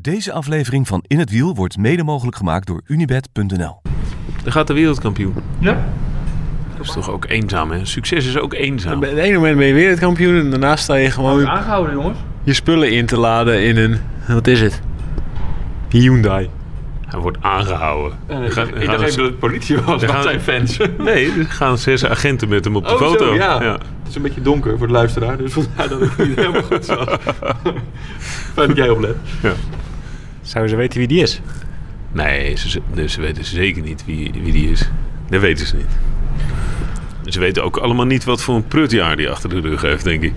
Deze aflevering van In het Wiel wordt mede mogelijk gemaakt door Unibed.nl. Dan gaat de wereldkampioen. Ja. Dat is toch ook eenzaam, hè? Succes is ook eenzaam. Op het ene moment ben je wereldkampioen en daarna sta je gewoon Aangehouden, jongens. je spullen in te laden in een... Wat is het? Hyundai. Hij wordt aangehouden. ik Gaan- dacht even dat het politie was, dat zijn fans. Nee, er gaan zes agenten met hem op de Oh, foto. zo, ja. Het is een beetje donker voor de luisteraar, dus vandaar dat het niet helemaal goed zat. Fijn dat jij oplet. Ja. Zouden ze weten wie die is? Nee, ze, ze weten zeker niet wie, wie die is. Dat weten ze niet. Ze weten ook allemaal niet wat voor een prutjaar die achter de rug heeft, denk ik.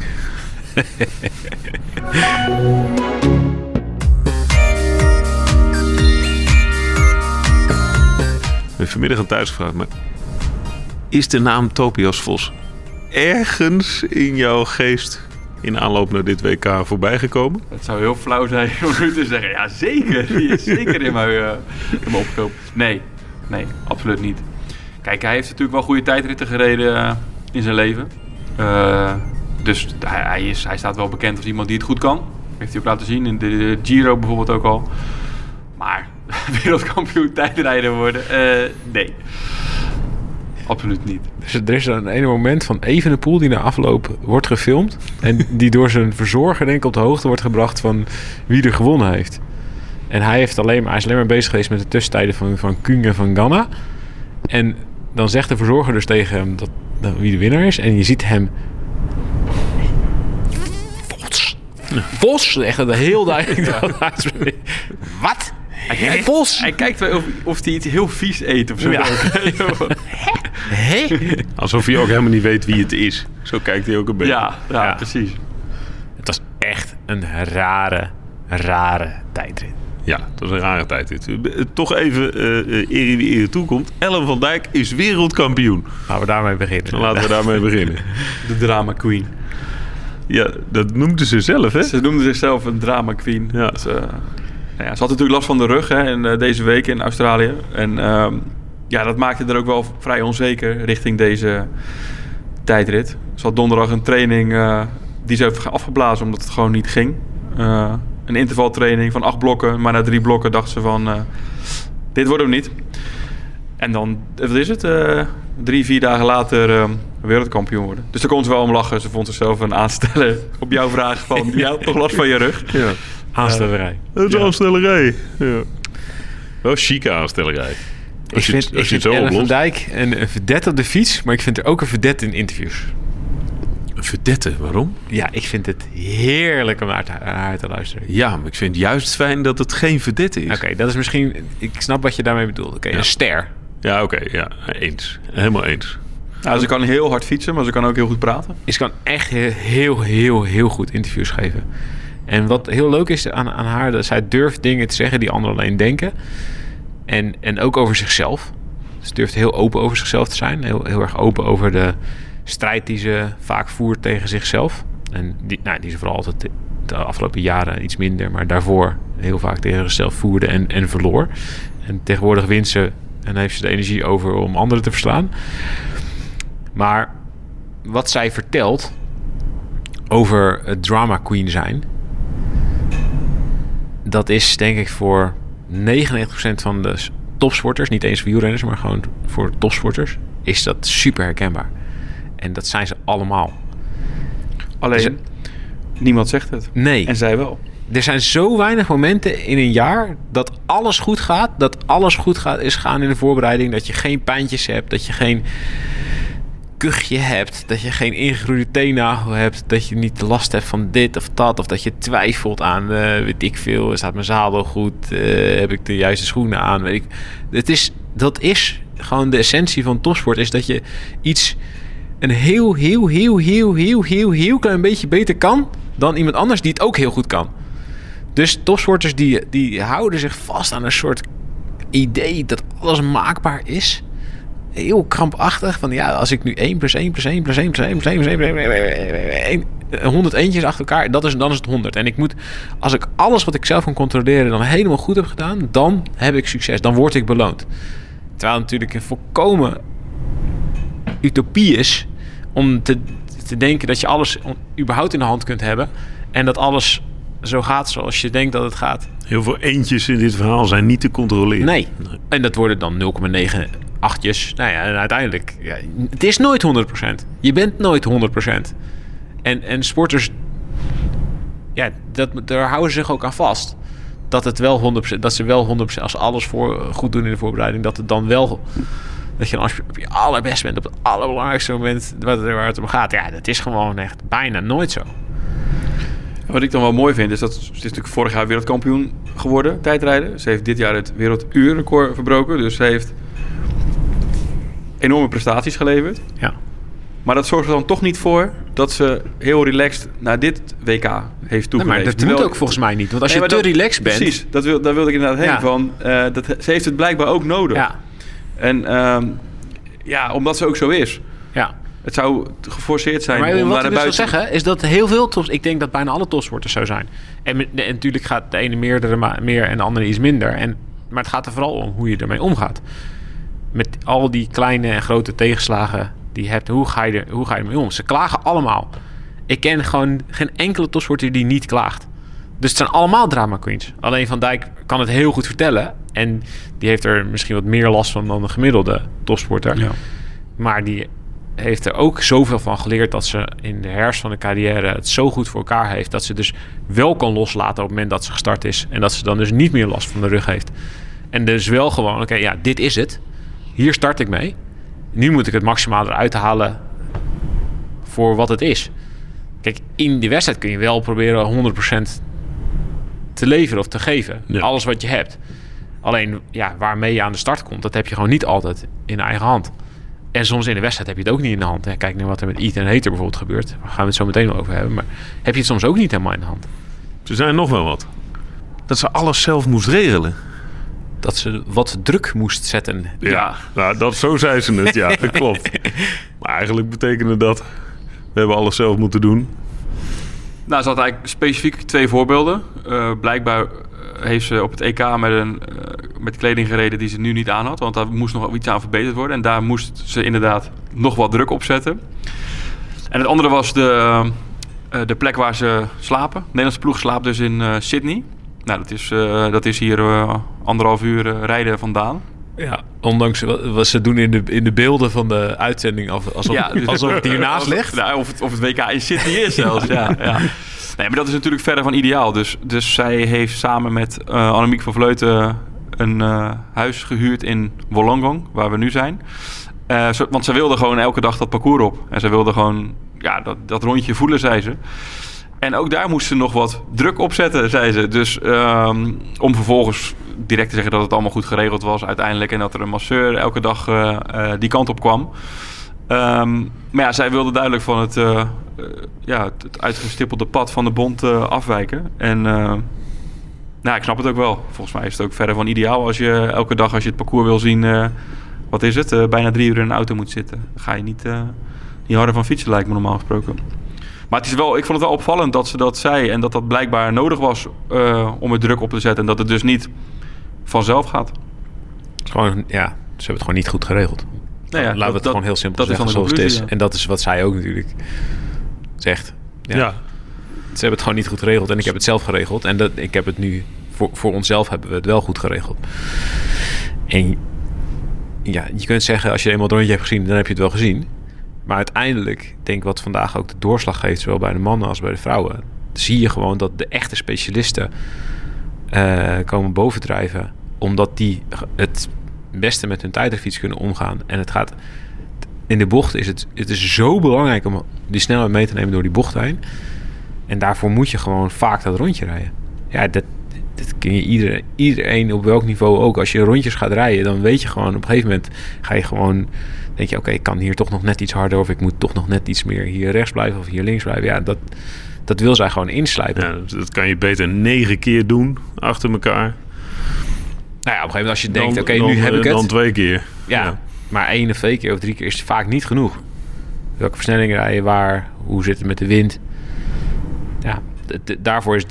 Ik vanmiddag aan thuis gevraagd, maar is de naam Topias Vos ergens in jouw geest in aanloop naar dit WK voorbijgekomen? Het zou heel flauw zijn om nu te zeggen, ja zeker, die is zeker in mijn, uh, mijn. Nee, nee, absoluut niet. Kijk, hij heeft natuurlijk wel goede tijdritten gereden eh, in zijn leven. Eh, dus hij, hij, is, hij staat wel bekend als iemand die het goed kan. Heeft hij ook laten zien in de, Giro bijvoorbeeld ook al. Maar wereldkampioen tijdrijden worden, nee. Absoluut niet. Dus er is een ene moment van Evenepoel die na afloop wordt gefilmd. En die door zijn verzorger denk ik op de hoogte wordt gebracht van wie er gewonnen heeft. En hij, heeft alleen, maar, hij is alleen maar bezig geweest met de tussentijden van, van Kung en van Ganna. En dan zegt de verzorger dus tegen hem dat, dat wie de winnaar is. En je ziet hem... Vos. Vos. Echt een heel duidelijk. Wat? Hij, Vos? hij kijkt wel of, of hij iets heel vies eet of zo. Ja. Hé? Alsof hij ook helemaal niet weet wie het is. Zo kijkt hij ook een beetje. Ja, ja, Ja. precies. Het was echt een rare, rare tijdrit. Ja, dat is een rare tijd dit. Eh, Toch even eh eh, eer wie eer toekomt. Ellen van Dijk is wereldkampioen. Laten we daarmee beginnen. Dan laten we daarmee beginnen. De drama queen. Ja, dat noemden ze zelf, hè? Ze noemde zichzelf een drama queen. Ja. Dus, eh, nou ja, ze had natuurlijk last van de rug hè, in, eh, deze week in Australië. En ehm, ja, dat maakte er ook wel vrij onzeker richting deze tijdrit. Ze had donderdag een training eh, die ze heeft afgeblazen omdat het gewoon niet ging. Eh, een intervaltraining van acht blokken, maar na drie blokken dacht ze van... dit wordt hem niet. En dan, wat is het? drie, vier dagen later eh, wereldkampioen worden. Dus daar kon ze wel om lachen. Ze vond zichzelf een aansteller op jouw vraag van... ja, toch last van je rug? Ja. Aanstellerij. Dat is aanstellerij. Ja. Wel chique aanstellerij. Ik je, vind, het- ik als je vind het zo Ellen van. Dijk een, een verdette op de fiets, maar ik vind er ook een verdette in interviews. Een verdette, waarom? Ja, ik vind het heerlijk om naar, te- naar haar te luisteren. Ja, maar ik vind het juist fijn dat het geen verdette is. Oké, dat is misschien... Ik snap wat je daarmee bedoelt. Oké, Ja. een ster. Ja, oké. ja, eens. Helemaal eens. Nou, ze kan heel hard fietsen, maar ze kan ook heel goed praten. Is kan echt heel, heel, heel, heel goed interviews geven. En wat heel leuk is aan, aan haar, dat zij durft dingen te zeggen die anderen alleen denken. En, en ook over zichzelf. Ze durft heel open over zichzelf te zijn. Heel, heel erg open over de strijd die ze vaak voert tegen zichzelf. En die, nou, die ze vooral altijd de, afgelopen jaren iets minder, maar daarvoor heel vaak tegen zichzelf voerde en, en verloor. En tegenwoordig wint ze en heeft ze de energie over om anderen te verslaan. Maar wat zij vertelt over het drama queen zijn, dat is denk ik voor 99% van de topsporters, niet eens wielrenners, maar gewoon voor topsporters, is dat super herkenbaar. En dat zijn ze allemaal. Alleen, Is het- niemand zegt het. Nee. En zij wel. Er zijn zo weinig momenten in een jaar dat alles goed gaat. Dat alles goed gaat is gaan in de voorbereiding. Dat je geen pijntjes hebt. Dat je geen kuchje hebt. Dat je geen ingegroeide teennagel hebt. Dat je niet last hebt van dit of dat. Of dat je twijfelt aan, eh, weet ik veel, staat mijn zadel goed? Eh, heb ik de juiste schoenen aan? Weet ik. Het is, dat is gewoon de essentie van topsport. Is dat je iets een heel, heel, heel, heel, heel, heel, heel klein beetje beter kan dan iemand anders die het ook heel goed kan. Dus topsporters die, die houden zich vast aan een soort idee dat alles maakbaar is heel krampachtig. Van ja, als ik nu 1 plus 1 plus 1 plus 1 plus 1 plus 1 plus 1 plus 1, plus 1, plus 1, plus 100 eentjes achter elkaar, dat is, dan is het 100. En ik moet, als ik alles wat ik zelf kan controleren dan helemaal goed heb gedaan, dan heb ik succes. Dan word ik beloond. Terwijl het natuurlijk een volkomen utopie is om te, te denken dat je alles überhaupt in de hand kunt hebben. En dat alles zo gaat zoals je denkt dat het gaat. Heel veel eentjes in dit verhaal zijn niet te controleren. Nee. En dat worden dan 0,9 achtjes. Nou ja, en uiteindelijk, ja, het is nooit 100%. Je bent nooit 100%. En, en sporters, ja, dat, daar houden ze zich ook aan vast. Dat het wel 100%, dat ze wel 100%, als ze alles voor, goed doen in de voorbereiding, dat het dan wel, dat je als je allerbest bent, op het allerbelangrijkste moment waar het om gaat. Ja, dat is gewoon echt bijna nooit zo. Wat ik dan wel mooi vind, is dat ze is natuurlijk vorig jaar wereldkampioen geworden, tijdrijden. Ze heeft dit jaar het werelduurrecord verbroken. Dus ze heeft enorme prestaties geleverd. Ja. Maar dat zorgt er dan toch niet voor dat ze heel relaxed naar dit WK heeft Nee, toegewezen. maar dat Terwijl- moet ook volgens mij niet. Want als Nee, je te dat- relaxed bent... Precies, dat wil, daar wilde ik inderdaad heen. Ja. Van, eh, dat, ze heeft het blijkbaar ook nodig. Ja, En ehm, ja, omdat ze ook zo is. ja. Het zou geforceerd zijn Maar om wat naar ik de dus wil zeggen is dat heel veel tops... Ik denk dat bijna alle topsporters zo zijn. En, en natuurlijk gaat de ene meerdere meer en de andere iets minder. En, maar het gaat er vooral om hoe je ermee omgaat. Met al die kleine en grote tegenslagen die je hebt. Hoe ga je, er, hoe ga je ermee om? Ze klagen allemaal. Ik ken gewoon geen enkele topsporter die niet klaagt. Dus het zijn allemaal drama queens. Alleen Van Dijk kan het heel goed vertellen. En die heeft er misschien wat meer last van dan de gemiddelde topsporter. Ja. Maar die heeft er ook zoveel van geleerd dat ze in de herfst van de carrière het zo goed voor elkaar heeft. Dat ze dus wel kan loslaten op het moment dat ze gestart is. En dat ze dan dus niet meer last van de rug heeft. En dus wel gewoon, oké, ja, dit is het. Hier start ik mee. Nu moet ik het maximaal eruit halen voor wat het is. Kijk, in die wedstrijd kun je wel proberen 100% te leveren of te geven. Ja. Alles wat je hebt. Alleen, ja, waarmee je aan de start komt, dat heb je gewoon niet altijd in eigen hand. En soms in de wedstrijd heb je het ook niet in de hand. Hè. Kijk naar wat er met Ethan Hater bijvoorbeeld gebeurt. Daar gaan we het zo meteen wel over hebben. Maar heb je het soms ook niet helemaal in de hand. Ze zijn nog wel wat. Dat ze alles zelf moest regelen. Dat ze wat druk moest zetten. Ja, nou, dat, zo zei ze het. Ja, dat klopt. Maar eigenlijk betekende dat... We hebben alles zelf moeten doen. Nou, ze had eigenlijk specifiek twee voorbeelden. Eh, blijkbaar eh, heeft ze op het EK met, een, eh, met kleding gereden die ze nu niet aan had. Want daar moest nog iets aan verbeterd worden. En daar moest ze inderdaad nog wat druk op zetten. En het andere was de, eh, de plek waar ze slapen. De Nederlandse ploeg slaapt dus in eh, Sydney. Nou, dat is, eh, dat is hier eh, anderhalf uur eh, rijden vandaan. Ja, ondanks wat, ze doen in de, in de beelden van de uitzending. Alsof, dus- alsof het hiernaast ligt. Nou, of, het, of het WK in Sydney is zelfs, ja, ja. Nee, maar dat is natuurlijk verder van ideaal. Dus, dus zij heeft samen met Annemiek van Vleuten een huis gehuurd in Wollongong, waar we nu zijn. Want ze wilde gewoon elke dag dat parcours op. En ze wilde gewoon ja, dat, dat rondje voelen, zei ze. En ook daar moest ze nog wat druk op zetten, zei ze. Dus ehm, om vervolgens direct te zeggen dat het allemaal goed geregeld was uiteindelijk... en dat er een masseur elke dag eh, eh, die kant op kwam... Ehm, maar ja, zij wilde duidelijk van het, eh, ja, het, uitgestippelde pad van de bond afwijken. En nou, ik snap het ook wel. Volgens mij is het ook verder van ideaal als je elke dag als je het parcours wil zien... wat is het, bijna drie uur in een auto moet zitten. Dan ga je niet, niet harder van fietsen, lijkt me normaal gesproken. Maar het is wel, ik vond het wel opvallend dat ze dat zei... en dat dat blijkbaar nodig was eh, om er druk op te zetten. En dat het dus niet vanzelf gaat. Gewoon, ja, ze hebben het gewoon niet goed geregeld. Nou ja, Laten we het dat- gewoon heel simpel zeggen zoals het is. ja. En dat is wat zij ook natuurlijk zegt. Ja. Ja. Ze hebben het gewoon niet goed geregeld. En ik heb het zelf geregeld. En dat, ik heb het nu... Voor, voor onszelf hebben we het wel goed geregeld. En ja, je kunt zeggen... Als je eenmaal het rondje hebt gezien... Dan heb je het wel gezien. Maar uiteindelijk... denk ik wat vandaag ook de doorslag geeft... Zowel bij de mannen als bij de vrouwen... Zie je gewoon dat de echte specialisten... eh, komen bovendrijven. Omdat die het beste met hun tijdritfiets kunnen omgaan. En het gaat in de bocht is het, het is zo belangrijk om die snelheid mee te nemen door die bocht heen. En daarvoor moet je gewoon vaak dat rondje rijden. Ja, dat, dat kun je iedereen, iedereen op welk niveau ook. Als je rondjes gaat rijden, dan weet je gewoon op een gegeven moment ga je gewoon. Denk je, oké, ik kan hier toch nog net iets harder. Of ik moet toch nog net iets meer hier rechts blijven of hier links blijven. Ja, dat, dat wil zij gewoon inslijpen. Ja, dat kan je beter negen keer doen achter elkaar. Nou ja, op een gegeven moment als je denkt, oké, nu heb eh, ik het. Dan twee keer. Ja, maar één of twee keer of drie keer is vaak niet genoeg. Welke versnelling rij je waar? Hoe zit het met de wind? Ja, daarvoor is...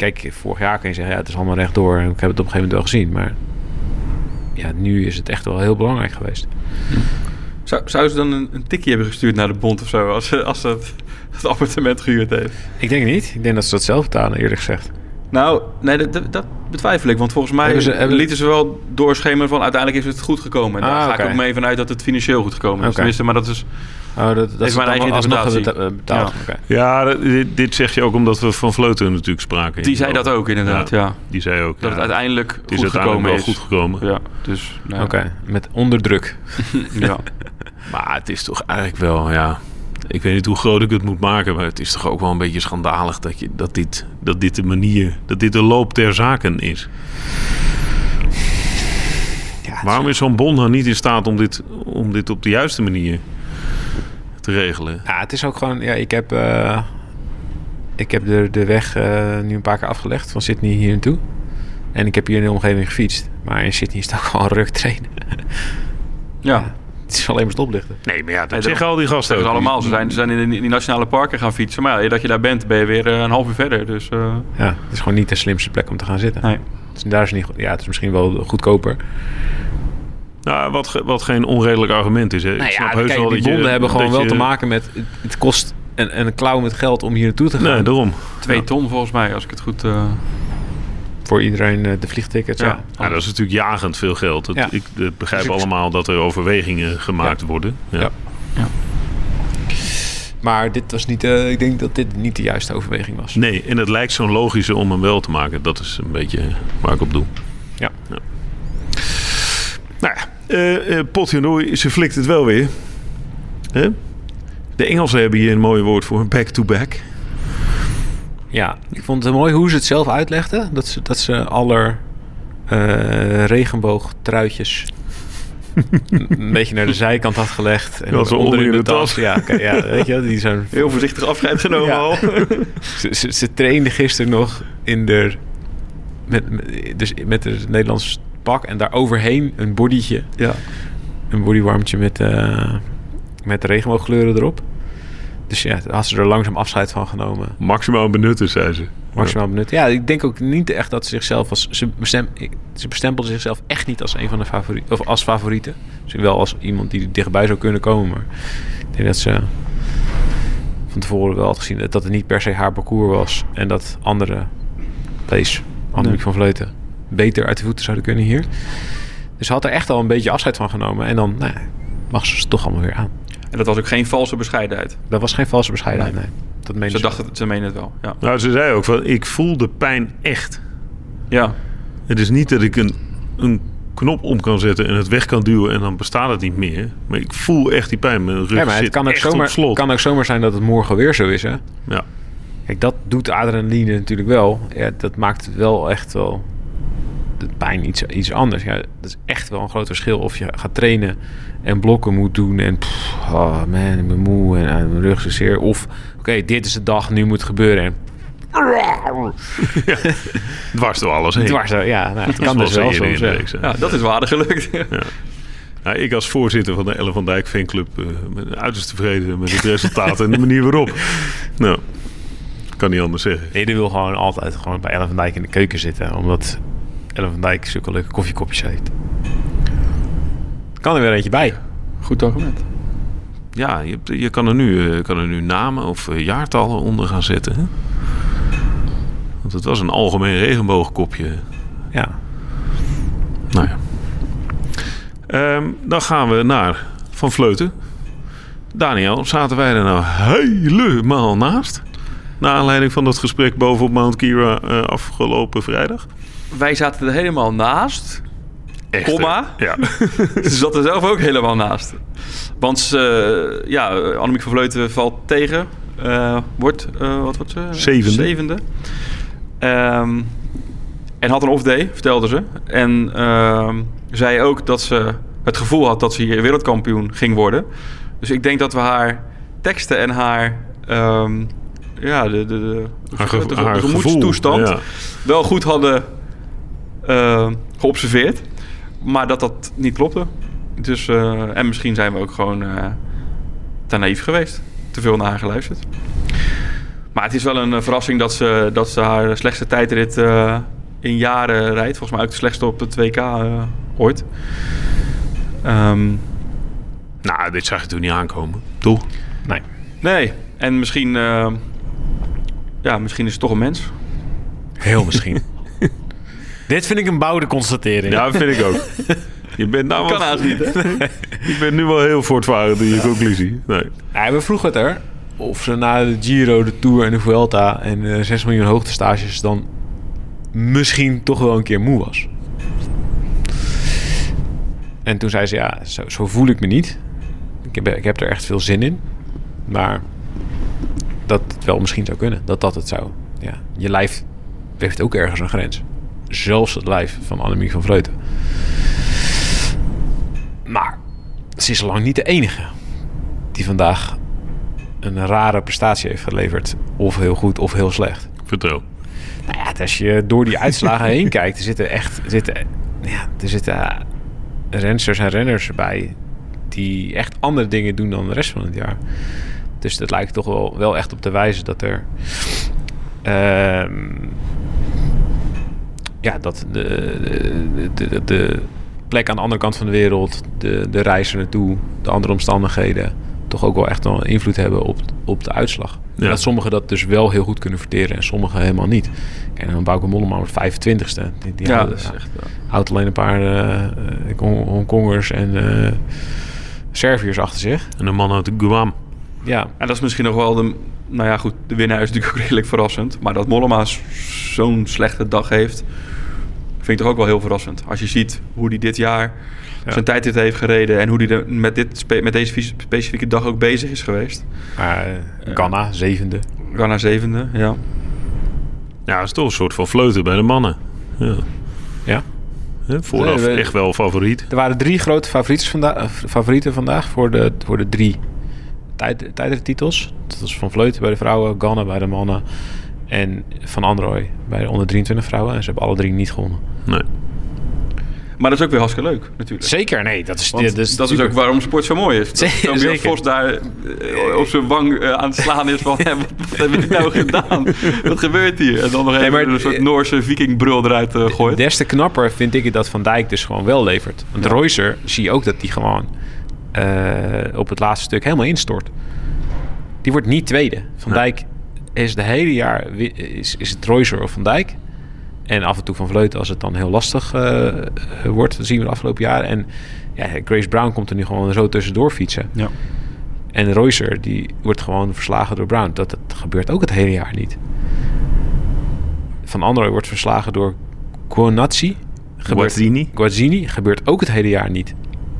Kijk, vorig jaar kun je zeggen, ja, het is allemaal rechtdoor. En ik heb het op een gegeven moment wel gezien. Maar ja, nu is het echt wel heel belangrijk geweest. Zou, zou ze dan een, een tikje hebben gestuurd naar de bond of zo... als, ze- als ze het, het appartement gehuurd heeft? Ik denk niet. Ik denk dat ze dat zelf betalen, eerlijk gezegd. Nou, nee, dat, dat, betwijfel ik. Want volgens mij Hebben ze- hebben- lieten ze wel doorschemeren van... uiteindelijk is het goed gekomen. En daar Ah, ga ik ook mee vanuit dat het financieel goed gekomen is. Tenminste, maar dat is... Oh, dat, dat is mijn dan eigen interpretatie. eh, betaald. Ja. Dit, dit zeg je ook omdat we van Vleuten natuurlijk spraken. Die zei dat ook inderdaad, ja. Die zei ook. Dat ja, het uiteindelijk het is goed uiteindelijk gekomen wel is. goed gekomen. Ja, dus... Nou, Oké, met onderdruk. Ja. Maar het is toch eigenlijk wel, ja... Ik weet niet hoe groot ik het moet maken, maar het is toch ook wel een beetje schandalig dat, je, dat, dit, dat dit de manier, dat dit de loop der zaken is. Ja, Waarom is zo'n bond nou niet in staat om dit, om dit op de juiste manier te regelen? Ja, het is ook gewoon... Ja, ik heb, eh, ik heb de, de weg eh, nu een paar keer afgelegd van Sydney hier naartoe. En ik heb hier in de omgeving gefietst. Maar in Sydney is het ook gewoon ruk trainen. ja. Het is alleen maar stoplichten. Nee, maar ja, dat Nee, zeggen al die gasten ook. allemaal. Ze zijn, ze zijn in die, die nationale parken gaan fietsen. Maar ja, dat je daar bent, ben je weer eh, een half uur verder. Dus eh, Ja, het is gewoon niet de slimste plek om te gaan zitten. nee. Dus daar is niet goed. Ja, het is misschien wel goedkoper. Nou, wat, ge- wat geen onredelijk argument is. Hè. Nou ik snap ja, heus kijk, wel die dat je- bonden hebben gewoon dat wel je- te maken met... Het, kost een, een klauw met geld om hier naartoe te gaan. Nee, daarom. Twee Ja. ton volgens mij, als ik het goed... eh, Voor iedereen eh, de vliegtickets, ja. Ja. Ja, dat is natuurlijk jagend veel geld. Het-. Ik begrijp Dus ik- allemaal dat er overwegingen gemaakt worden. Ja. Ja. Maar dit was niet... eh, ik denk dat dit niet de juiste overweging was. Nee, en het lijkt zo'n logische om hem wel te maken. Dat is een beetje waar ik op doe. Ja. Nou ja, eh eh, Potjanooi, ze flikt het wel weer. Hè? De Engelsen hebben hier een mooi woord voor. Back-to-back. Ja, ik vond het mooi hoe ze het zelf uitlegden. Dat ze, dat ze aller eh regenboogtruitjes een beetje naar de zijkant had gelegd. En Dat ze onder in de tas. Ja, ja, weet je wel, die zo'n... heel voorzichtig afscheid genomen Ja. al. Ze, ze, ze trainde gisteren nog in de... Met, met- dus met het Nederlands pak en daar overheen een bodytje. Ja. Een bodywarmtje met, eh met regenboogkleuren erop. Dus ja, daar had ze er langzaam afscheid van genomen. Maximaal benutten, zei ze. Maximaal benut. Ja, ik denk ook niet echt dat ze zichzelf als... Ze, bestem, ik- ze bestempelde zichzelf echt niet als een van de favorieten. Of als favorieten. Misschien wel als iemand die dichtbij zou kunnen komen. Maar ik denk dat ze van tevoren wel had gezien... dat het niet per se haar parcours was. En dat andere place, Annemiek Nee. van Vleuten... beter uit de voeten zouden kunnen hier. Dus ze had er echt al een beetje afscheid van genomen. En dan nou, ja, mag ze ze toch allemaal weer aan. En dat was ook geen valse bescheidenheid. Dat was geen valse bescheidenheid, nee. Dat meende Ze ze dachten, ze menen het wel. Ja. Nou, ze zei ook van, ik voel de pijn echt. ja. Het is niet dat ik een, een knop om kan zetten en het weg kan duwen en dan bestaat het niet meer. Maar ik voel echt die pijn. Mijn rug Ja, maar het zit kan ook, echt op zomaar, kan ook zomaar zijn dat het morgen weer zo is, hè? Ja. Kijk, dat doet adrenaline natuurlijk wel. Ja, dat maakt het wel echt wel de pijn iets, iets anders. Ja, dat is echt wel een groot verschil of je gaat trainen en blokken moet doen en pff, oh man, ik ben moe en, en mijn rug is zeer. Of oké, dit is de dag, nu moet het gebeuren. En Dwars door alles heen. dwars, ja, nou, het kan dus wel soms. de ja. ja, dat is waardig gelukt. Nou, ik als voorzitter van de Ellen van Dijk fanclub eh, ben uiterst tevreden met het resultaat en de manier waarop. Nou, kan niet anders zeggen. Die wil gewoon altijd gewoon bij Ellen van Dijk in de keuken zitten. Omdat Ellen van Dijk zulke leuke koffiekopjes heeft. Kan er weer eentje bij. Goed argument. Ja, je, je kan, er nu, eh, kan er nu namen of eh, jaartallen onder gaan zetten. Hè? Want het was een algemeen regenboogkopje. Ja. Nou ja. Ehm, dan gaan we naar Van Vleuten. Daniel, zaten wij er nou helemaal naast? Naar aanleiding van dat gesprek bovenop Mount Kira eh, afgelopen vrijdag. Wij zaten er helemaal naast. Echt? Ja. Ze zat er zelf ook helemaal naast. Want eh, ja, Annemiek van Vleuten valt tegen. Eh, wordt, eh, wat wordt ze? Zevende. Zevende. Ehm, en had een off-day, vertelde ze. En ehm, zei ook dat ze het gevoel had dat ze hier wereldkampioen ging worden. Dus ik denk dat we haar teksten en haar... ehm, ja, de, de, de, Haar ge- gemoedstoestand ja. wel goed hadden eh, geobserveerd. Maar dat dat niet klopte. Dus, eh, en misschien zijn we ook gewoon eh, te naïef geweest. Te veel naar haar geluisterd. Maar het is wel een verrassing dat ze, dat ze haar slechtste tijdrit eh, in jaren rijdt. Volgens mij ook de slechtste op het WK eh, ooit. Ehm, Nou, dit zag je toen niet aankomen. Toch? Nee. Nee, en misschien, eh, ja, misschien is het toch een mens. Heel misschien. Dit vind ik een bouwde constatering. Ja, dat vind ik ook. Je bent nou Kan wel, haast niet, hè? je bent nu wel heel voortvarend in je conclusie. Nee. Ja, we vroegen het er. Of ze na de Giro, de Tour en de Vuelta en eh 6 miljoen hoogtestages dan misschien toch wel een keer moe was. En toen zei ze, ja, zo, zo voel ik me niet. Ik heb, ik heb er echt veel zin in. Maar dat het wel misschien zou kunnen. Dat dat het zou. Ja, je lijf heeft ook ergens een grens. Zelfs het lijf van Annemie van Vleuten. Maar ze is lang niet de enige die vandaag een rare prestatie heeft geleverd. Of heel goed of heel slecht. Vertel. Nou ja, als je door die uitslagen heen kijkt, er zitten echt er zitten, ja, er zitten rensters en renners bij die echt andere dingen doen dan de rest van het jaar. Dus dat lijkt toch wel, wel echt op te wijzen dat er. ehm, ja, dat de, de, de, de plek aan de andere kant van de wereld, de, de reis er naartoe, de andere omstandigheden, toch ook wel echt wel invloed hebben op, op de uitslag. Ja. Dat sommigen dat dus wel heel goed kunnen verteren en sommigen helemaal niet. En dan Bauke Mollema wordt 25ste. Die, die Ja, houdt, dat is echt... houdt alleen een paar eh, eh, Hong- Hongkongers en eh, Serviërs achter zich. En een man uit Guam. Ja, En dat is misschien nog wel de... Nou ja, goed, de winnaar is natuurlijk ook redelijk verrassend. Maar dat Mollema zo'n slechte dag heeft... vind ik toch ook wel heel verrassend. Als je ziet hoe hij dit jaar Ja. zijn tijdrit heeft gereden... en hoe hij met, dit, spe- met deze specifieke dag ook bezig is geweest. Ghana, zevende. Ghana zevende, ja. Ja, dat is toch een soort van fleuten bij de mannen. Ja. Ja. Vooraf Nee, we- echt wel favoriet. Er waren drie grote favorieten, vanda eh, favorieten vandaag voor de, voor de drie tijd, tijdrittitels. Dat was Van Vleuten bij de vrouwen, Ganna bij de mannen en Van Androoy bij de onder 23 vrouwen. En ze hebben alle drie niet gewonnen. Nee. Maar dat is ook weer hartstikke leuk, natuurlijk. Zeker, nee, dat is, dit is, dat is ook waarom sport zo mooi is. Dat Tobias. Vos daar eh, op zijn wang eh, aan het slaan is van... hè, wat, wat heb ik nou gedaan? Wat gebeurt hier? En dan nog even maar- een soort Noorse vikingbrul eruit eh, gooit. Des te knapper vind ik het dat Van Dijk dus gewoon wel levert. Want Ja. Reusser zie je ook dat die gewoon eh, op het laatste stuk helemaal instort. Die wordt niet tweede. Van. Dijk is de hele jaar is, is het Reusser of Van Dijk. En af en toe Van Vleuten als het dan heel lastig eh, eh, wordt. Dat zien we de afgelopen jaren. En ja, Grace Brown komt er nu gewoon zo tussendoor fietsen. Ja. En Reusser die wordt gewoon verslagen door Brown. Dat, dat gebeurt ook het hele jaar niet. Van Androoy wordt verslagen door. Gebeurt- Guazzini. Guazzini gebeurt ook het hele jaar niet.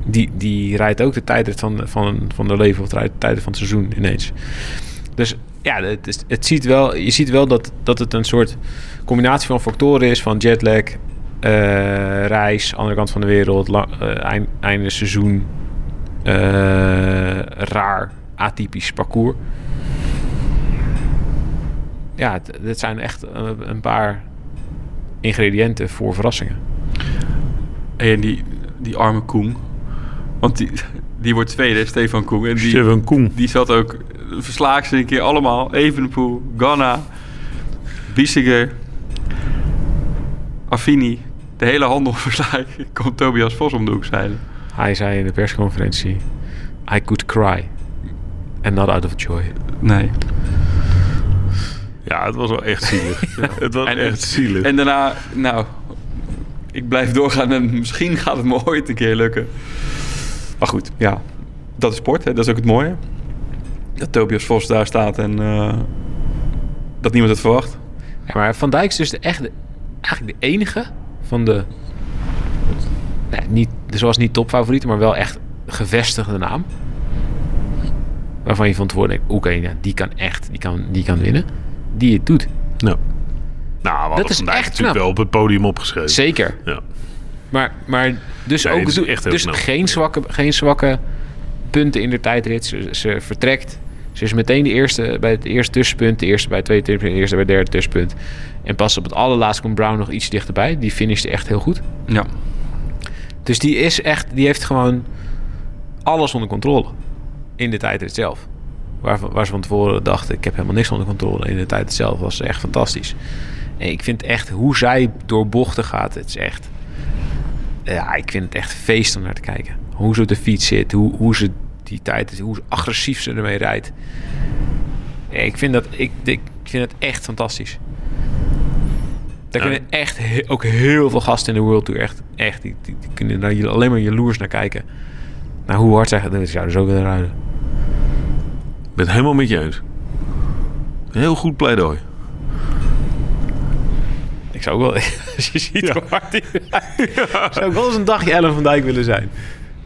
Die, die rijdt ook de tijdrit van, van, van de leven of de tijden van het seizoen ineens. Dus ja, het, is, het ziet wel, je ziet wel dat, dat het een soort combinatie van factoren is van jetlag, eh, reis, andere kant van de wereld, la, eh, eind, einde seizoen, eh, raar, atypisch parcours. Ja, het zijn echt een, een paar ingrediënten voor verrassingen. En die, die arme Koen. Want die, die wordt tweede, Stefan Koen. En die, Steven Koen. die zat ook... Verslagen ze een keer allemaal. Evenepoel, Ganna, Biesiger, Affini. De hele handel verslagen. Komt Tobias Vos om de hoek zeilen. Hij zei in de persconferentie: I could cry. And not out of joy. Nee. Ja, het was wel echt zielig. Het was En- echt zielig. En daarna, nou, ik blijf doorgaan en misschien gaat het me ooit een keer lukken. Maar goed, ja, dat is sport, hè? dat is ook het mooie. Dat Tobias Vos daar staat en eh, dat niemand het verwacht. Ja, maar Van Dijk is dus de, echt de, eigenlijk de enige van de. Nee, niet, zoals niet topfavorieten, maar wel echt gevestigde naam. Waarvan je van tevoren denkt: oké, die kan echt, die kan, die kan winnen. Die het doet. Nou, nou we hadden is vandaag echt natuurlijk knap. wel op het podium opgeschreven. Zeker. Ja. Maar, maar dus Nee, ook het is doe- echt heel dus knap. geen zwakke, geen zwakke punten in de tijdrit. Ze, ze vertrekt. Ze is meteen de eerste bij het eerste tussenpunt, de eerste bij het tweede tussenpunt, de eerste bij het derde tussenpunt. En pas op het allerlaatste komt Brown nog iets dichterbij. Die finishte echt heel goed. Ja. Dus die is echt, die heeft gewoon alles onder controle in de tijdrit zelf. Waar, waar ze van tevoren dachten, ik heb helemaal niks onder controle. In de tijdrit zelf was ze echt fantastisch. En ik vind echt hoe zij door bochten gaat, het is echt. Ja, ik vind het echt feest om naar te kijken. Hoe ze op de fiets zit, hoe, hoe ze die tijd, hoe agressief ze ermee rijdt. Ik, vind dat, ik, ik vind het echt fantastisch. Daar Ja. kunnen echt he- ook heel veel gasten in de World Tour echt, echt die, die, die kunnen daar alleen maar jaloers naar kijken. Nou, hoe hard zij dat zouden zo willen rijden. Ik ben het helemaal met je eens. Heel goed pleidooi. Ik zou ook wel, als je ziet hoe hard die zou ik wel eens een dagje Ellen van Dijk willen zijn.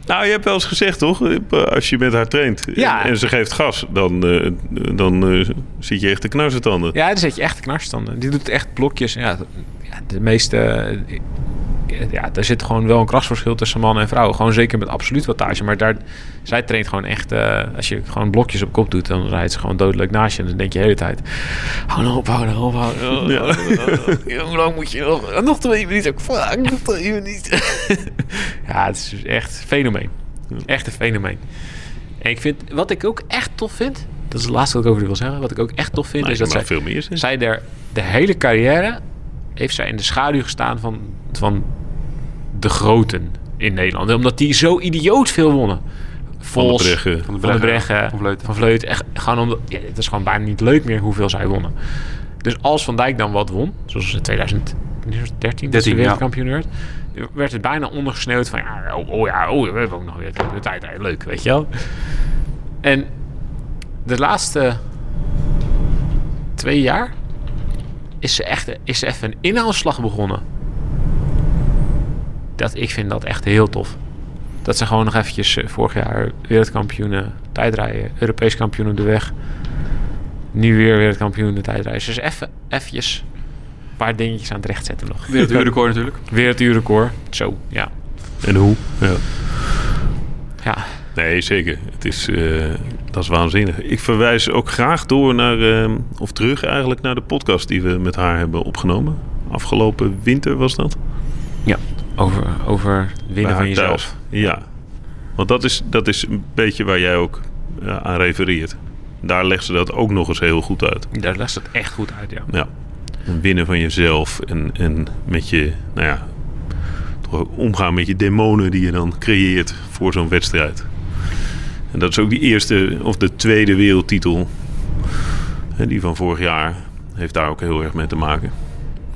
Nou, je hebt wel eens gezegd, toch? Als je met haar traint Ja. en, ze geeft gas, dan, eh, dan eh, zit je echt de knarsetanden. Ja, dan zet je echt knarstanden. Die doet echt blokjes. Ja de meeste... eh, Ja, er zit gewoon wel een krachtsverschil tussen man en vrouw. Gewoon zeker met absoluut wattage. Maar daar, zij traint gewoon echt... eh, als je gewoon blokjes op kop doet, dan rijdt ze gewoon doodleuk naast je. En dan denk je de hele tijd... Hou nou op, hou nou op, hou nou op. Ja. Hoe lang moet je nog? Nog twee minuten. Fuck, nog twee minuten. ja, het is dus echt een fenomeen. Echt een fenomeen. En ik vind... Wat ik ook echt tof vind... Dat is het laatste wat ik over die wil zeggen. Wat ik ook echt tof vind, Nou, is dat zij veel meer zij der, de hele carrière heeft zij in de schaduw gestaan van, van de groten in Nederland. Omdat die zo idioot veel wonnen. Vos, Breggen. Van de Breggen, Van Vleuten. Van Vleuten. Echt, gewoon omdat, ja, het is gewoon bijna niet leuk meer hoeveel zij wonnen. Dus als Van Dijk dan wat won, zoals in 2013 dat ze 13, ja. wereldkampioen werd, werd het bijna ondergesneeuwd van ja, oh, oh ja, oh, we hebben ook nog weer de tijd, leuk, weet je wel. En de laatste twee jaar is ze echt is ze even een inhaalslag begonnen. Dat, ik vind dat echt heel tof. Dat ze gewoon nog eventjes eh, vorig jaar wereldkampioenen tijdrijden, Europees kampioen op de weg. Nu weer wereldkampioen de tijdrijden. Dus even eventjes een paar dingetjes aan het recht zetten nog. Werelduurrecord natuurlijk. Werelduurrecord. Zo, ja. En hoe? Ja. Ja, Nee, zeker. Het is, eh, dat is waanzinnig. Ik verwijs ook graag door naar, eh, of terug eigenlijk naar de podcast die we met haar hebben opgenomen. Afgelopen winter was dat. ja. Over, over winnen van jezelf. thuis. Ja. Want dat is, dat is een beetje waar jij ook eh, aan refereert. Daar legt ze dat ook nog eens heel goed uit. Daar legt het echt goed uit, ja. Ja. Winnen van jezelf en, en met je, nou ja, omgaan met je demonen die je dan creëert voor zo'n wedstrijd. En dat is ook die eerste of de tweede wereldtitel, die van vorig jaar, heeft daar ook heel erg mee te maken.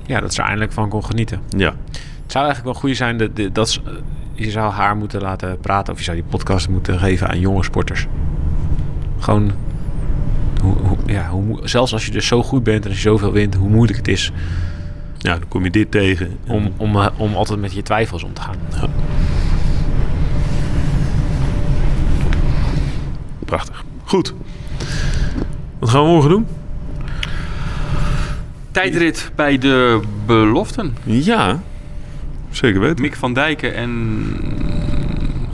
Ja, dat ze eindelijk van kon genieten. Ja, Het zou eigenlijk wel goed zijn dat, dat, ze- je zou haar moeten laten praten of je zou die podcast moeten geven aan jonge sporters. Gewoon, hoe, hoe, ja, hoe, zelfs als je dus zo goed bent en als je zoveel wint, hoe moeilijk het is ja dan kom je dit tegen. om, om, eh, om altijd met je twijfels om te gaan. Prachtig. Goed. Wat gaan we morgen doen? Tijdrit bij de beloften. Ja, zeker weten. Mick van Dijken en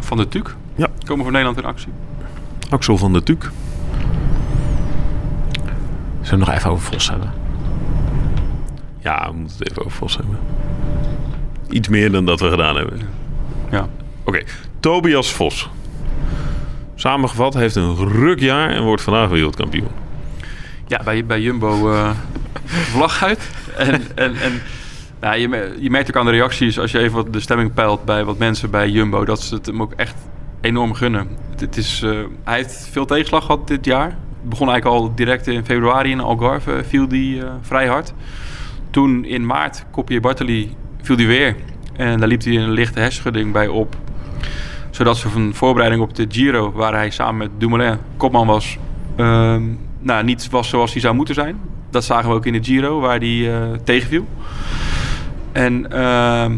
Van der Tuuk Ja, komen voor Nederland in actie. Axel van der Tuuk. Zullen we nog even over Vos hebben? Ja, we moeten het even over Vos hebben. Iets meer dan dat we gedaan hebben. Ja. Oké, Tobias Vos. Samengevat heeft een rukjaar en wordt vandaag wereldkampioen. Ja, bij, bij Jumbo eh vlag uit. En, en, en nou, je, je merkt ook aan de reacties als je even wat de stemming peilt bij wat mensen bij Jumbo, dat ze het hem ook echt enorm gunnen. Het, is, eh, hij heeft veel tegenslag gehad dit jaar. Het begon eigenlijk al direct in februari in Algarve, viel die eh, vrij hard. Toen in maart, Kopje Bartoli, viel die weer. En daar liep hij een lichte hersenschudding bij op. Zodat ze van voorbereiding op de Giro, waar hij samen met Dumoulin kopman was, ehm, nou, niet was zoals hij zou moeten zijn. Dat zagen we ook in de Giro, waar hij eh, tegenviel. En ehm,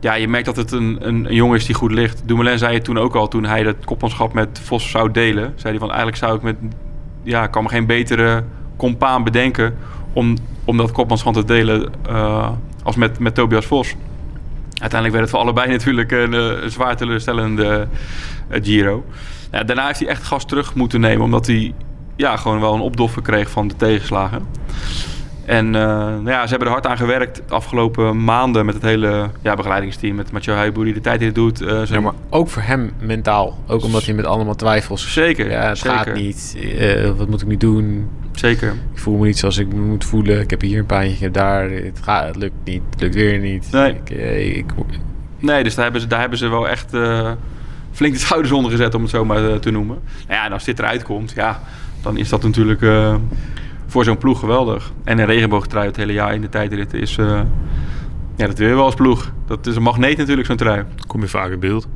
ja, je merkt dat het een, een, jongen is die goed ligt. Dumoulin zei het toen ook al, toen hij het kopmanschap met Vos zou delen. Zei hij van, eigenlijk zou ik met... Ja, kan me geen betere compaan bedenken om, om dat kopmanschap te delen eh, als met, met Tobias Vos. Uiteindelijk werd het voor allebei natuurlijk een, eh, een zwaar teleurstellende eh, Giro. Ja, daarna heeft hij echt gas terug moeten nemen, omdat hij ja, gewoon wel een opdoffer kreeg van de tegenslagen. En eh, nou ja, ze hebben er hard aan gewerkt de afgelopen maanden met het hele ja, begeleidingsteam. Met Mathieu Huiboer die de tijd in doet. zijn- Ja, maar ook voor hem mentaal. Ook omdat hij met allemaal twijfels... Zeker, Ja, het zeker. gaat niet. Wat moet ik nu doen? Zeker. Ik voel me niet zoals ik me moet voelen. Ik heb hier een pijntje, ik heb daar. Het, gaat, het lukt niet. Het lukt weer niet. Nee. Ik, eh, ik, Nee, dus daar hebben ze, daar hebben ze wel echt eh, flink de schouders onder gezet, om het zo maar eh, te noemen. Nou ja, en als dit eruit komt, ja, dan is dat natuurlijk voor zo'n ploeg geweldig. En een regenboogtrui het hele jaar in de tijdrit is... ja, dat wil je wel als ploeg. Dat is een magneet natuurlijk, zo'n trui. Kom je vaak in beeld.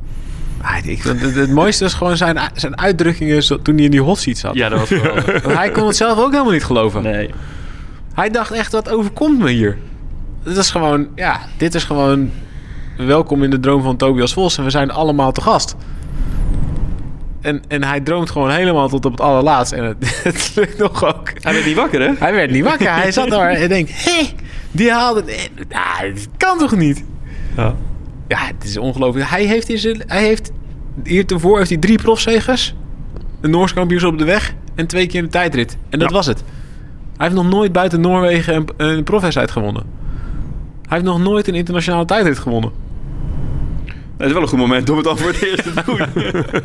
Ik, het, het mooiste is gewoon zijn, zijn uitdrukkingen zo- toen hij in die hot seat zat. Ja, dat was geweldig. Want hij kon het zelf ook helemaal niet geloven. Nee. Hij dacht echt, wat overkomt me hier? Dit is gewoon, ja, dit is gewoon welkom in de droom van Tobias Vos. En we zijn allemaal te gast. En, en hij droomt gewoon helemaal tot op het allerlaatst. En het, het lukt nog ook. Hij werd niet wakker, hè? Hij werd niet wakker. Hij zat daar en denkt, hé, die haalde... het. Nou, dit kan toch niet? Ja. Ja, het is ongelooflijk. Hij heeft, in zijn, hij heeft hier tevoren heeft hij drie profzegers. Een Noors kampioenschap op de weg en twee keer een tijdrit. En dat Ja. was het. Hij heeft nog nooit buiten Noorwegen een, een profwedstrijd gewonnen. Hij heeft nog nooit een internationale tijdrit gewonnen. Dat is wel een goed moment om het dan voor het eerst te doen.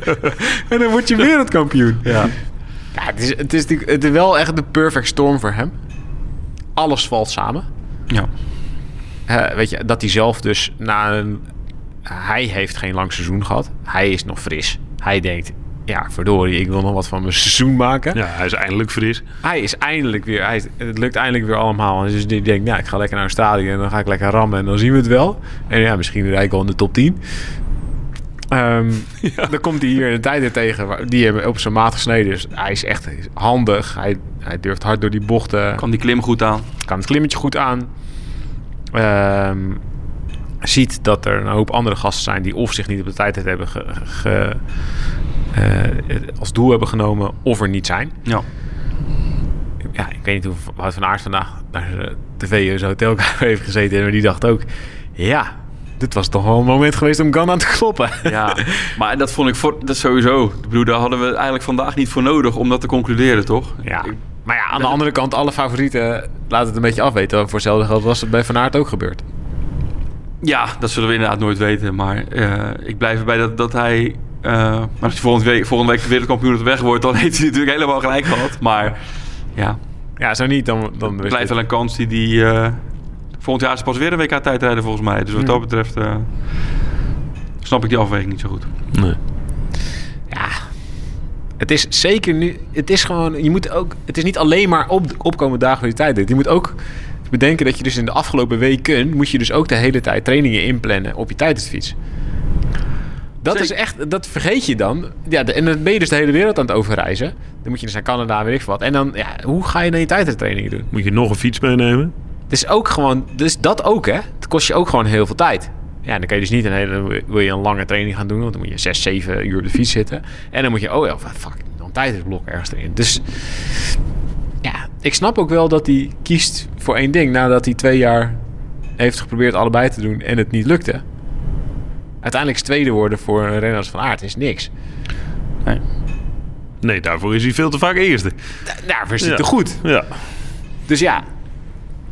En dan word je wereldkampioen. ja. Ja, het is, het, is, het is wel echt de perfect storm voor hem. Alles valt samen. Ja. Weet je, dat hij zelf dus na een... Hij heeft geen lang seizoen gehad. Hij is nog fris. Hij denkt, ja, verdorie, ik wil nog wat van mijn seizoen maken. Ja, hij is eindelijk fris. Hij is eindelijk weer... Hij het lukt eindelijk weer allemaal. Dus die denkt, nou, ik ga lekker naar een stadion en dan ga ik lekker rammen en dan zien we het wel. En ja, misschien rijd ik al in de top 10. Ehm, Dan komt hij hier in de tijden tegen waar- die hem op zijn maat gesneden is. Hij is echt handig. Hij, hij durft hard door die bochten Kan die klim goed aan. kan het klimmetje goed aan. Ehm, ziet dat er een hoop andere gasten zijn die of zich niet op de tijd hebben ge, ge- eh, als doel hebben genomen of er niet zijn. Ja. Ja, ik weet niet hoe Wout van Aert vandaag naar de tv zijn hotelkamer heeft gezeten. Maar die dacht ook, ja, dit was toch wel een moment geweest om Ghana te kloppen. Ja, maar dat vond ik voor, dat sowieso. Ik bedoel, daar hadden we eigenlijk vandaag niet voor nodig om dat te concluderen, toch? Ja. Maar ja, aan de andere kant, alle favorieten laten het een beetje afweten. Voor hetzelfde geld was het bij Van Aert ook gebeurd. Ja, dat zullen we inderdaad nooit weten. Maar eh, ik blijf erbij dat, dat hij... eh, maar als hij volgende week, volgende week de wereldkampioen op de weg wordt... dan heeft hij natuurlijk helemaal gelijk gehad. Maar ja, Ja, zo niet, dan... dan het blijft wel een kans die... die eh, volgend jaar is pas weer een WK tijdrijden volgens mij. Dus wat dat betreft... snap ik die afweging niet zo goed. Nee. Ja, het is zeker nu. Het is gewoon. Je moet ook. Het is niet alleen maar op opkomen dagen van die tijd. Je moet ook bedenken dat je dus in de afgelopen weken. moet je dus ook de hele tijd trainingen inplannen op je tijdritfiets. Dat is echt. Dat vergeet je dan. Ja, de- en dan ben je dus de hele wereld aan het overreizen. Dan moet je dus naar Canada, weet ik wat. En dan, ja, hoe ga je dan je tijdrittrainingen doen? Moet je nog een fiets meenemen? Het is ook gewoon, dus dat ook hè. Het kost je ook gewoon heel veel tijd. Ja, dan kan je dus niet een hele, wil je een lange training gaan doen, want dan moet je 6, 7 uur op de fiets zitten. En dan moet je, oh ja, fuck, een tijdritblok ergens erin. Dus ik snap ook wel dat hij kiest voor één ding, nadat hij twee jaar heeft geprobeerd allebei te doen en het niet lukte. Uiteindelijk is tweede worden voor een renner Van Aert is niks. Nee. Nee, daarvoor is hij veel te vaak eerste. Daarvoor is hij Ja. te goed. Ja. Dus ja,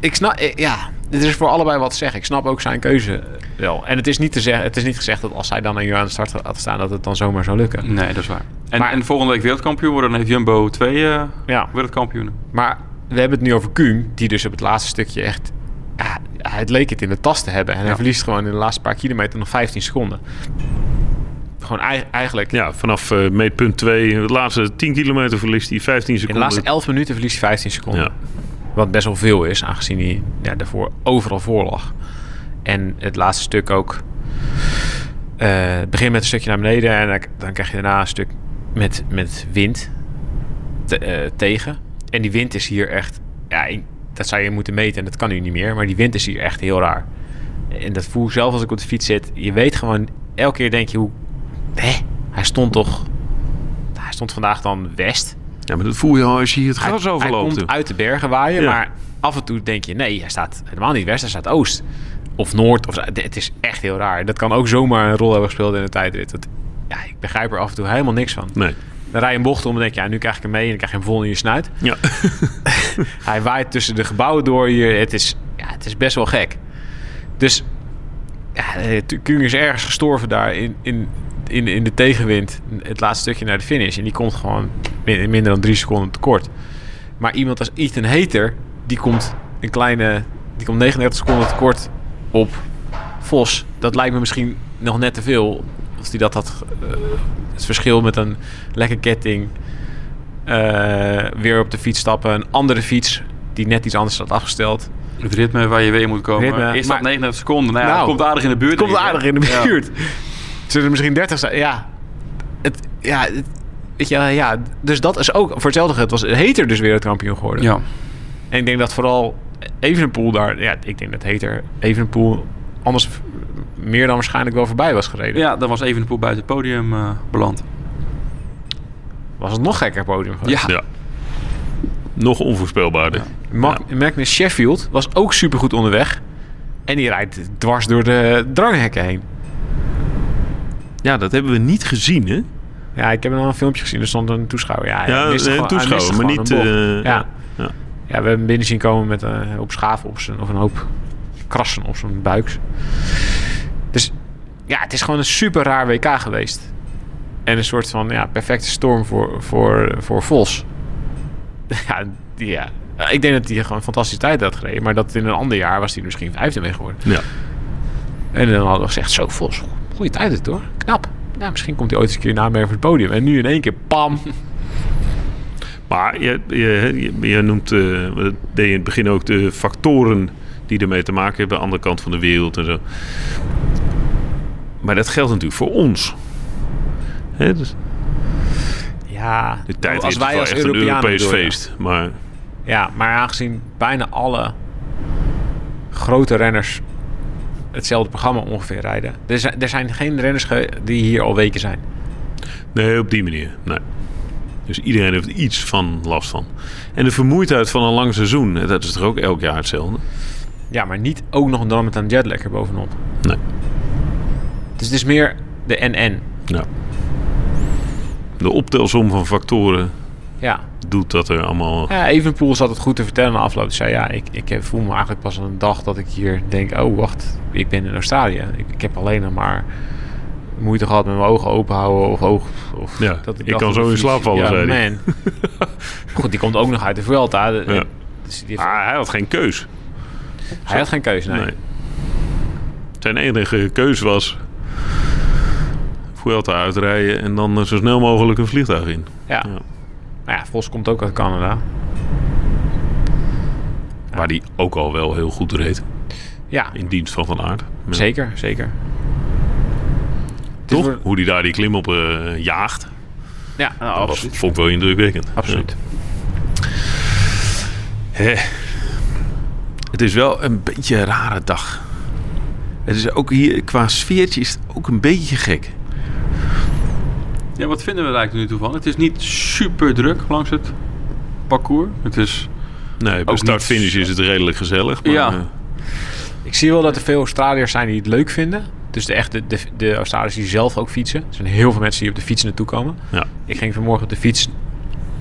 ik snap, eh, ja, er is voor allebei wat te zeggen. Ik snap ook zijn keuze wel. En het is niet, te zeggen, het is niet gezegd dat als hij dan een jaar aan de start had staan, dat het dan zomaar zou lukken. Nee, dat is waar. En, Maar- en volgende week wereldkampioen worden, dan heeft Jumbo twee eh, Ja. wereldkampioenen. Maar we hebben het nu over Kuhn, die dus op het laatste stukje echt... Ja, het leek het in de tas te hebben. En hij Ja. verliest gewoon in de laatste paar kilometer nog 15 seconden. Gewoon ei- eigenlijk... ja, vanaf eh, meetpunt 2, de laatste 10 kilometer verliest hij 15 In de seconden. laatste 11 minuten verliest hij 15 seconden. Ja. Wat best wel veel is, aangezien hij ja, daarvoor overal voor lag. En het laatste stuk ook. eh, het begint met een stukje naar beneden en dan, krijg je daarna een stuk met, met wind eh, tegen. En die wind is hier echt. Ja, dat zou je moeten meten en dat kan nu niet meer. Maar die wind is hier echt heel raar. En dat voel ik zelf als ik op de fiets zit. Je weet gewoon, elke keer denk je hoe. Hè? Hij stond toch. Hij stond vandaag dan west. Ja, maar dat voel je al als je hier het Hij, gras hij overloopt. komt uit de bergen waaien, Ja. maar af en toe denk je... nee, hij staat helemaal niet west, hij staat oost. Of noord. Of, het is echt heel raar. Dat kan ook zomaar een rol hebben gespeeld in de tijdrit. Dat, ja, ik begrijp er af en toe helemaal niks van. Nee. Dan rij je een bocht om en denk je... ja, nu krijg ik hem mee en dan krijg je hem vol in je snuit. Ja. Hij waait tussen de gebouwen door hier. Het is, ja, het is best wel gek. Dus ja, Kuhn is ergens gestorven daar in, in, in, in de tegenwind. Het laatste stukje naar de finish. En die komt gewoon min- minder dan drie seconden tekort. Maar iemand als Ethan Hater, die komt een kleine... Die komt 39 seconden tekort op Vos. Dat lijkt me misschien nog net te veel Of hij dat had... eh, het verschil met een lekker ketting... eh, weer op de fiets stappen. Een andere fiets die net iets anders had afgesteld. Het ritme waar je weer moet komen. Ritme, Is dat maar- 39 seconden? Nou, ja, Nou, komt aardig in de buurt. Komt aardig in de buurt. Zullen er misschien 30 zijn? Ja. Het, ja, het- weet je, ja, dus dat is ook... Voor hetzelfde geld was Heter dus wereldkampioen geworden. Ja. En ik denk dat vooral Evenepoel daar... Ja, ik denk dat Heter Evenepoel anders meer dan waarschijnlijk wel voorbij was gereden. ja, dan was Evenepoel buiten het podium eh, beland. Was het nog gekker podium geweest. Ja. Ja. Nog onvoorspelbaarder. Ja. Mag- Magnus Sheffield was ook supergoed onderweg. En die rijdt dwars door de dranghekken heen. Ja, dat hebben we niet gezien, hè? Ja, ik heb nog een filmpje gezien. Er stond een toeschouwer. Ja, Ja, een gewoon- toeschouwer, maar niet... eh, ja. ja. Ja, we hebben hem binnen zien komen met een hoop schaven op zijn... of een hoop krassen op zijn buik. Dus ja, het is gewoon een super raar WK geweest. En een soort van ja, perfecte storm voor, voor, voor Vos. Ja, ja, ik denk dat hij gewoon een fantastische tijd had gereden. Maar dat in een ander jaar was hij misschien vijfde mee geworden. Ja. En dan hadden we gezegd, zo Vos, goede tijd dit hoor. Knap. Nou, misschien komt hij ooit eens een keer na mee voor het podium. En nu in één keer, pam. Maar je, je, je, je noemt, eh, deed in het begin ook de factoren die ermee te maken hebben, aan de andere kant van de wereld en zo. Maar dat geldt natuurlijk voor ons. Hè, dus Ja, de tijd als is wij als echt een Europeanen Europees bedoel je. feest. Maar Ja, maar aangezien bijna alle grote renners hetzelfde programma ongeveer rijden. Er zijn, er zijn geen renners die hier al weken zijn. nee, op die manier. Nee. Dus iedereen heeft iets van last van. En de vermoeidheid van een lang seizoen, dat is toch ook elk jaar hetzelfde? Ja, maar niet ook nog dan met een jetlag er bovenop. Nee. Dus het is meer de NN. Ja. De optelsom van factoren Ja, doet dat er allemaal... ja Evenpoel zat het goed te vertellen na afloop. Hij zei, ja, ik, ik heb- voel me eigenlijk pas een dag dat ik hier denk... oh, wacht, ik ben in Australië. Ik, ik heb alleen nog maar moeite gehad met mijn ogen open houden of oog... Of Ja, dat ik kan zo de in slaap vallen, ja, zei man. Goed, die komt ook nog uit de Vuelta. Ja. Dus heeft- Ah, hij had geen keus. hij had geen keuze, nee. Nee. Zijn enige keus was... Vuelta uitrijden en dan zo snel mogelijk een vliegtuig in. Ja. Ja. Maar ja, Vos komt ook uit Canada. Waar die ook al wel heel goed reed. Ja, In dienst van Van Aert. Ja. zeker, zeker. Toch? voor- Hoe die daar die klim op eh, jaagt. Ja, nou, Dat was, absoluut. vond ik wel indrukwekkend. Absoluut. Ja. Het is wel een beetje een rare dag. Het is ook hier, qua sfeertje is het ook een beetje gek. Ja, wat vinden we er eigenlijk nu toe van? Het is niet super druk langs het parcours. Het is... Nee, bij start-finish is het redelijk gezellig. Maar, Ja. eh, Ik zie wel dat er veel Australiërs zijn die het leuk vinden. Dus de echte de, de Australiërs die zelf ook fietsen. Er zijn heel veel mensen die op de fiets naartoe komen. ja. Ik ging vanmorgen op de fiets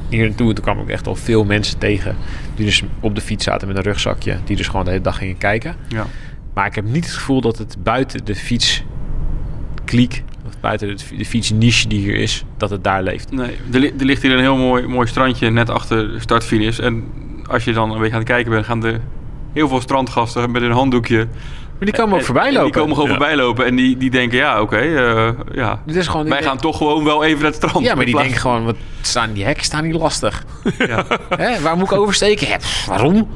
hier naartoe. En toen kwam ik echt al veel mensen tegen. Die dus op de fiets zaten met een rugzakje. Die dus gewoon de hele dag gingen kijken. Ja. Maar ik heb niet het gevoel dat het buiten de fietskliek... of buiten de, de fietsniche die hier is, dat het daar leeft. Nee, er, li- er ligt hier een heel mooi, mooi strandje net achter de startfinish. En als je dan een beetje aan het kijken bent, gaan er heel veel strandgasten met een handdoekje. Maar die komen ook voorbij en lopen. Die komen gewoon Ja. voorbij lopen en die, die denken, ja, oké, eh, ja. Dit is gewoon, Wij gaan toch gewoon wel even naar het strand. Ja, maar die denken gewoon, wat staan die hekken staan niet lastig. Ja. Hè, waar moet ik oversteken? Ja, pff, waarom?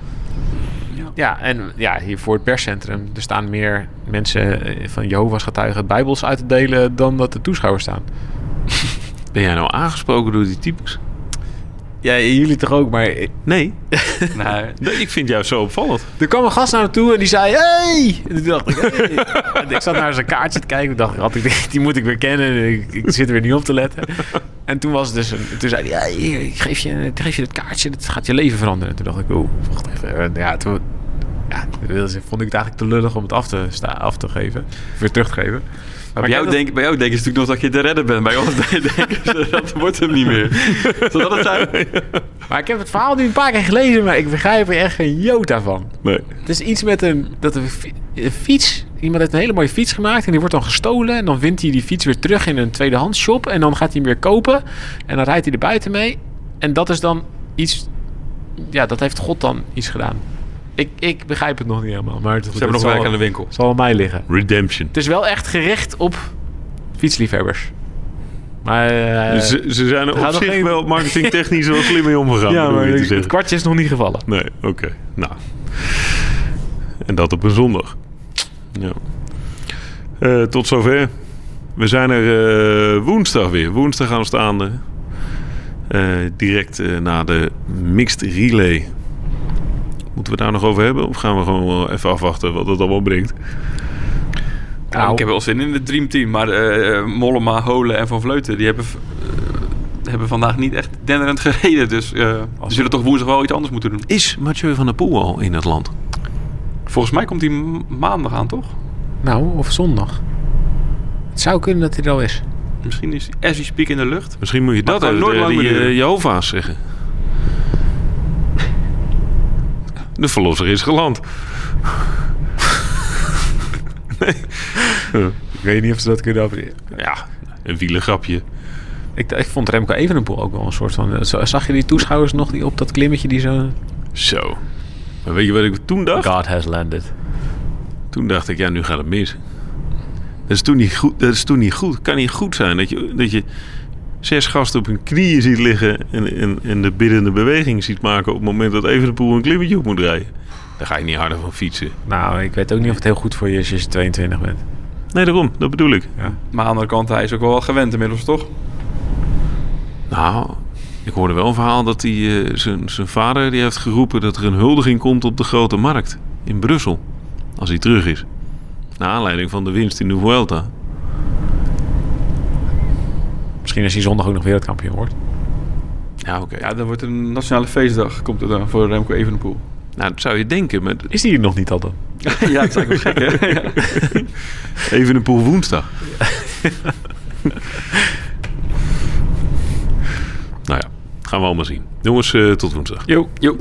Ja. Ja, en ja, hier voor het perscentrum, er staan meer mensen eh, van Jehovah's getuigen bijbels uit te delen dan dat de toeschouwers staan. Ben jij nou aangesproken door die types? Ja, jullie toch ook, maar Nee. Nee, nee. Ik vind jou zo opvallend. er kwam een gast naar me toe en die zei, hey! En toen dacht ik, hey! En ik zat naar zijn kaartje te kijken, ik dacht, had ik, die moet ik weer kennen, ik, ik zit er weer niet op te letten. En toen was het dus, een, toen zei hij, ja, ik geef je, ik geef je het kaartje, dat gaat je leven veranderen. En toen dacht ik, oh, wacht even. En ja, toen ja, vond ik het eigenlijk te lullig om het af te, sta, af te geven, weer terug te geven. Maar bij, jou denk, bij jou denken ze natuurlijk nog dat je te redden bent. Bij ons denken ze, dat wordt hem niet meer. Zal dat het zijn? dat- maar ik heb het verhaal nu een paar keer gelezen, maar ik begrijp er echt geen jota van. Nee. Het is iets met een, dat een fiets. Iemand heeft een hele mooie fiets gemaakt en die wordt dan gestolen. En dan vindt hij die fiets weer terug in een tweedehands shop. En dan gaat hij hem weer kopen. En dan rijdt hij er buiten mee. En dat is dan iets. Ja, dat heeft God dan iets gedaan. Ik, ik begrijp het nog niet helemaal. Maar het, Ze hebben nog werk aan de winkel. zal aan mij liggen. Redemption. Het is wel echt gericht op Fietsliefhebbers. Maar... eh, ze, ze zijn er op zich geen- wel marketingtechnisch wel slim mee omgegaan. ja, maar je te het zeggen. kwartje is nog niet gevallen. Nee, oké. Nou. En dat op een zondag. Ja. Eh, tot zover. We zijn er eh, woensdag weer. Woensdag aanstaande. Eh direct eh, na de mixed relay. Moeten we daar nog over hebben? Of gaan we gewoon wel even afwachten wat het allemaal brengt? Nou, ik heb wel zin in het dreamteam. Maar eh, eh, Mollema, Holen en Van Vleuten... die hebben, eh, hebben vandaag niet echt denderend gereden. Dus eh die zullen toch woensdag wel iets anders moeten doen. Is Mathieu van der Poel al in het land? Volgens mij komt hij maandag aan, toch? Nou, of zondag. Het zou kunnen dat hij er al is. Misschien is hij as we speak in de lucht. Misschien moet je dat kan nooit de, eh. Jehovah's zeggen. De verlosser is geland. nee. Ik weet niet of ze dat kunnen. Ja, een wielengrapje. Ik, ik vond Remco Evenepoel ook wel een soort van... zo- Zag je die toeschouwers nog die op dat klimmetje die zo... Zo. Maar weet je wat ik toen dacht? God has landed. Toen dacht ik, ja, nu gaat het mis. Dat is toen niet goed. Dat is toen niet goed. Kan niet goed zijn dat je, dat je zes gasten op hun knieën ziet liggen en, en, en de biddende beweging ziet maken op het moment dat Evenepoel een klimmetje op moet rijden. Daar ga je niet harder van fietsen. Nou, ik weet ook niet of het heel goed voor je is als je 22 bent. Nee, daarom. Dat bedoel ik. Ja. Maar aan de andere kant, hij is ook wel wat gewend inmiddels, toch? Nou, ik hoorde wel een verhaal dat hij, eh, zijn, zijn vader die heeft geroepen dat er een huldiging komt op de grote markt in Brussel. Als hij terug is. Naar aanleiding van de winst in de Vuelta. Misschien als hij zondag ook nog wereldkampioen wordt. Ja, oké. Ja, dan wordt een nationale feestdag komt er dan voor Remco Evenepoel. Nou, dat zou je denken. Maar Is die er nog niet al dan? ja, dat is eigenlijk wel gek, hè? Ja. even een poel woensdag. nou ja, gaan we allemaal zien. Jongens, eh, tot woensdag. Jo. Jo.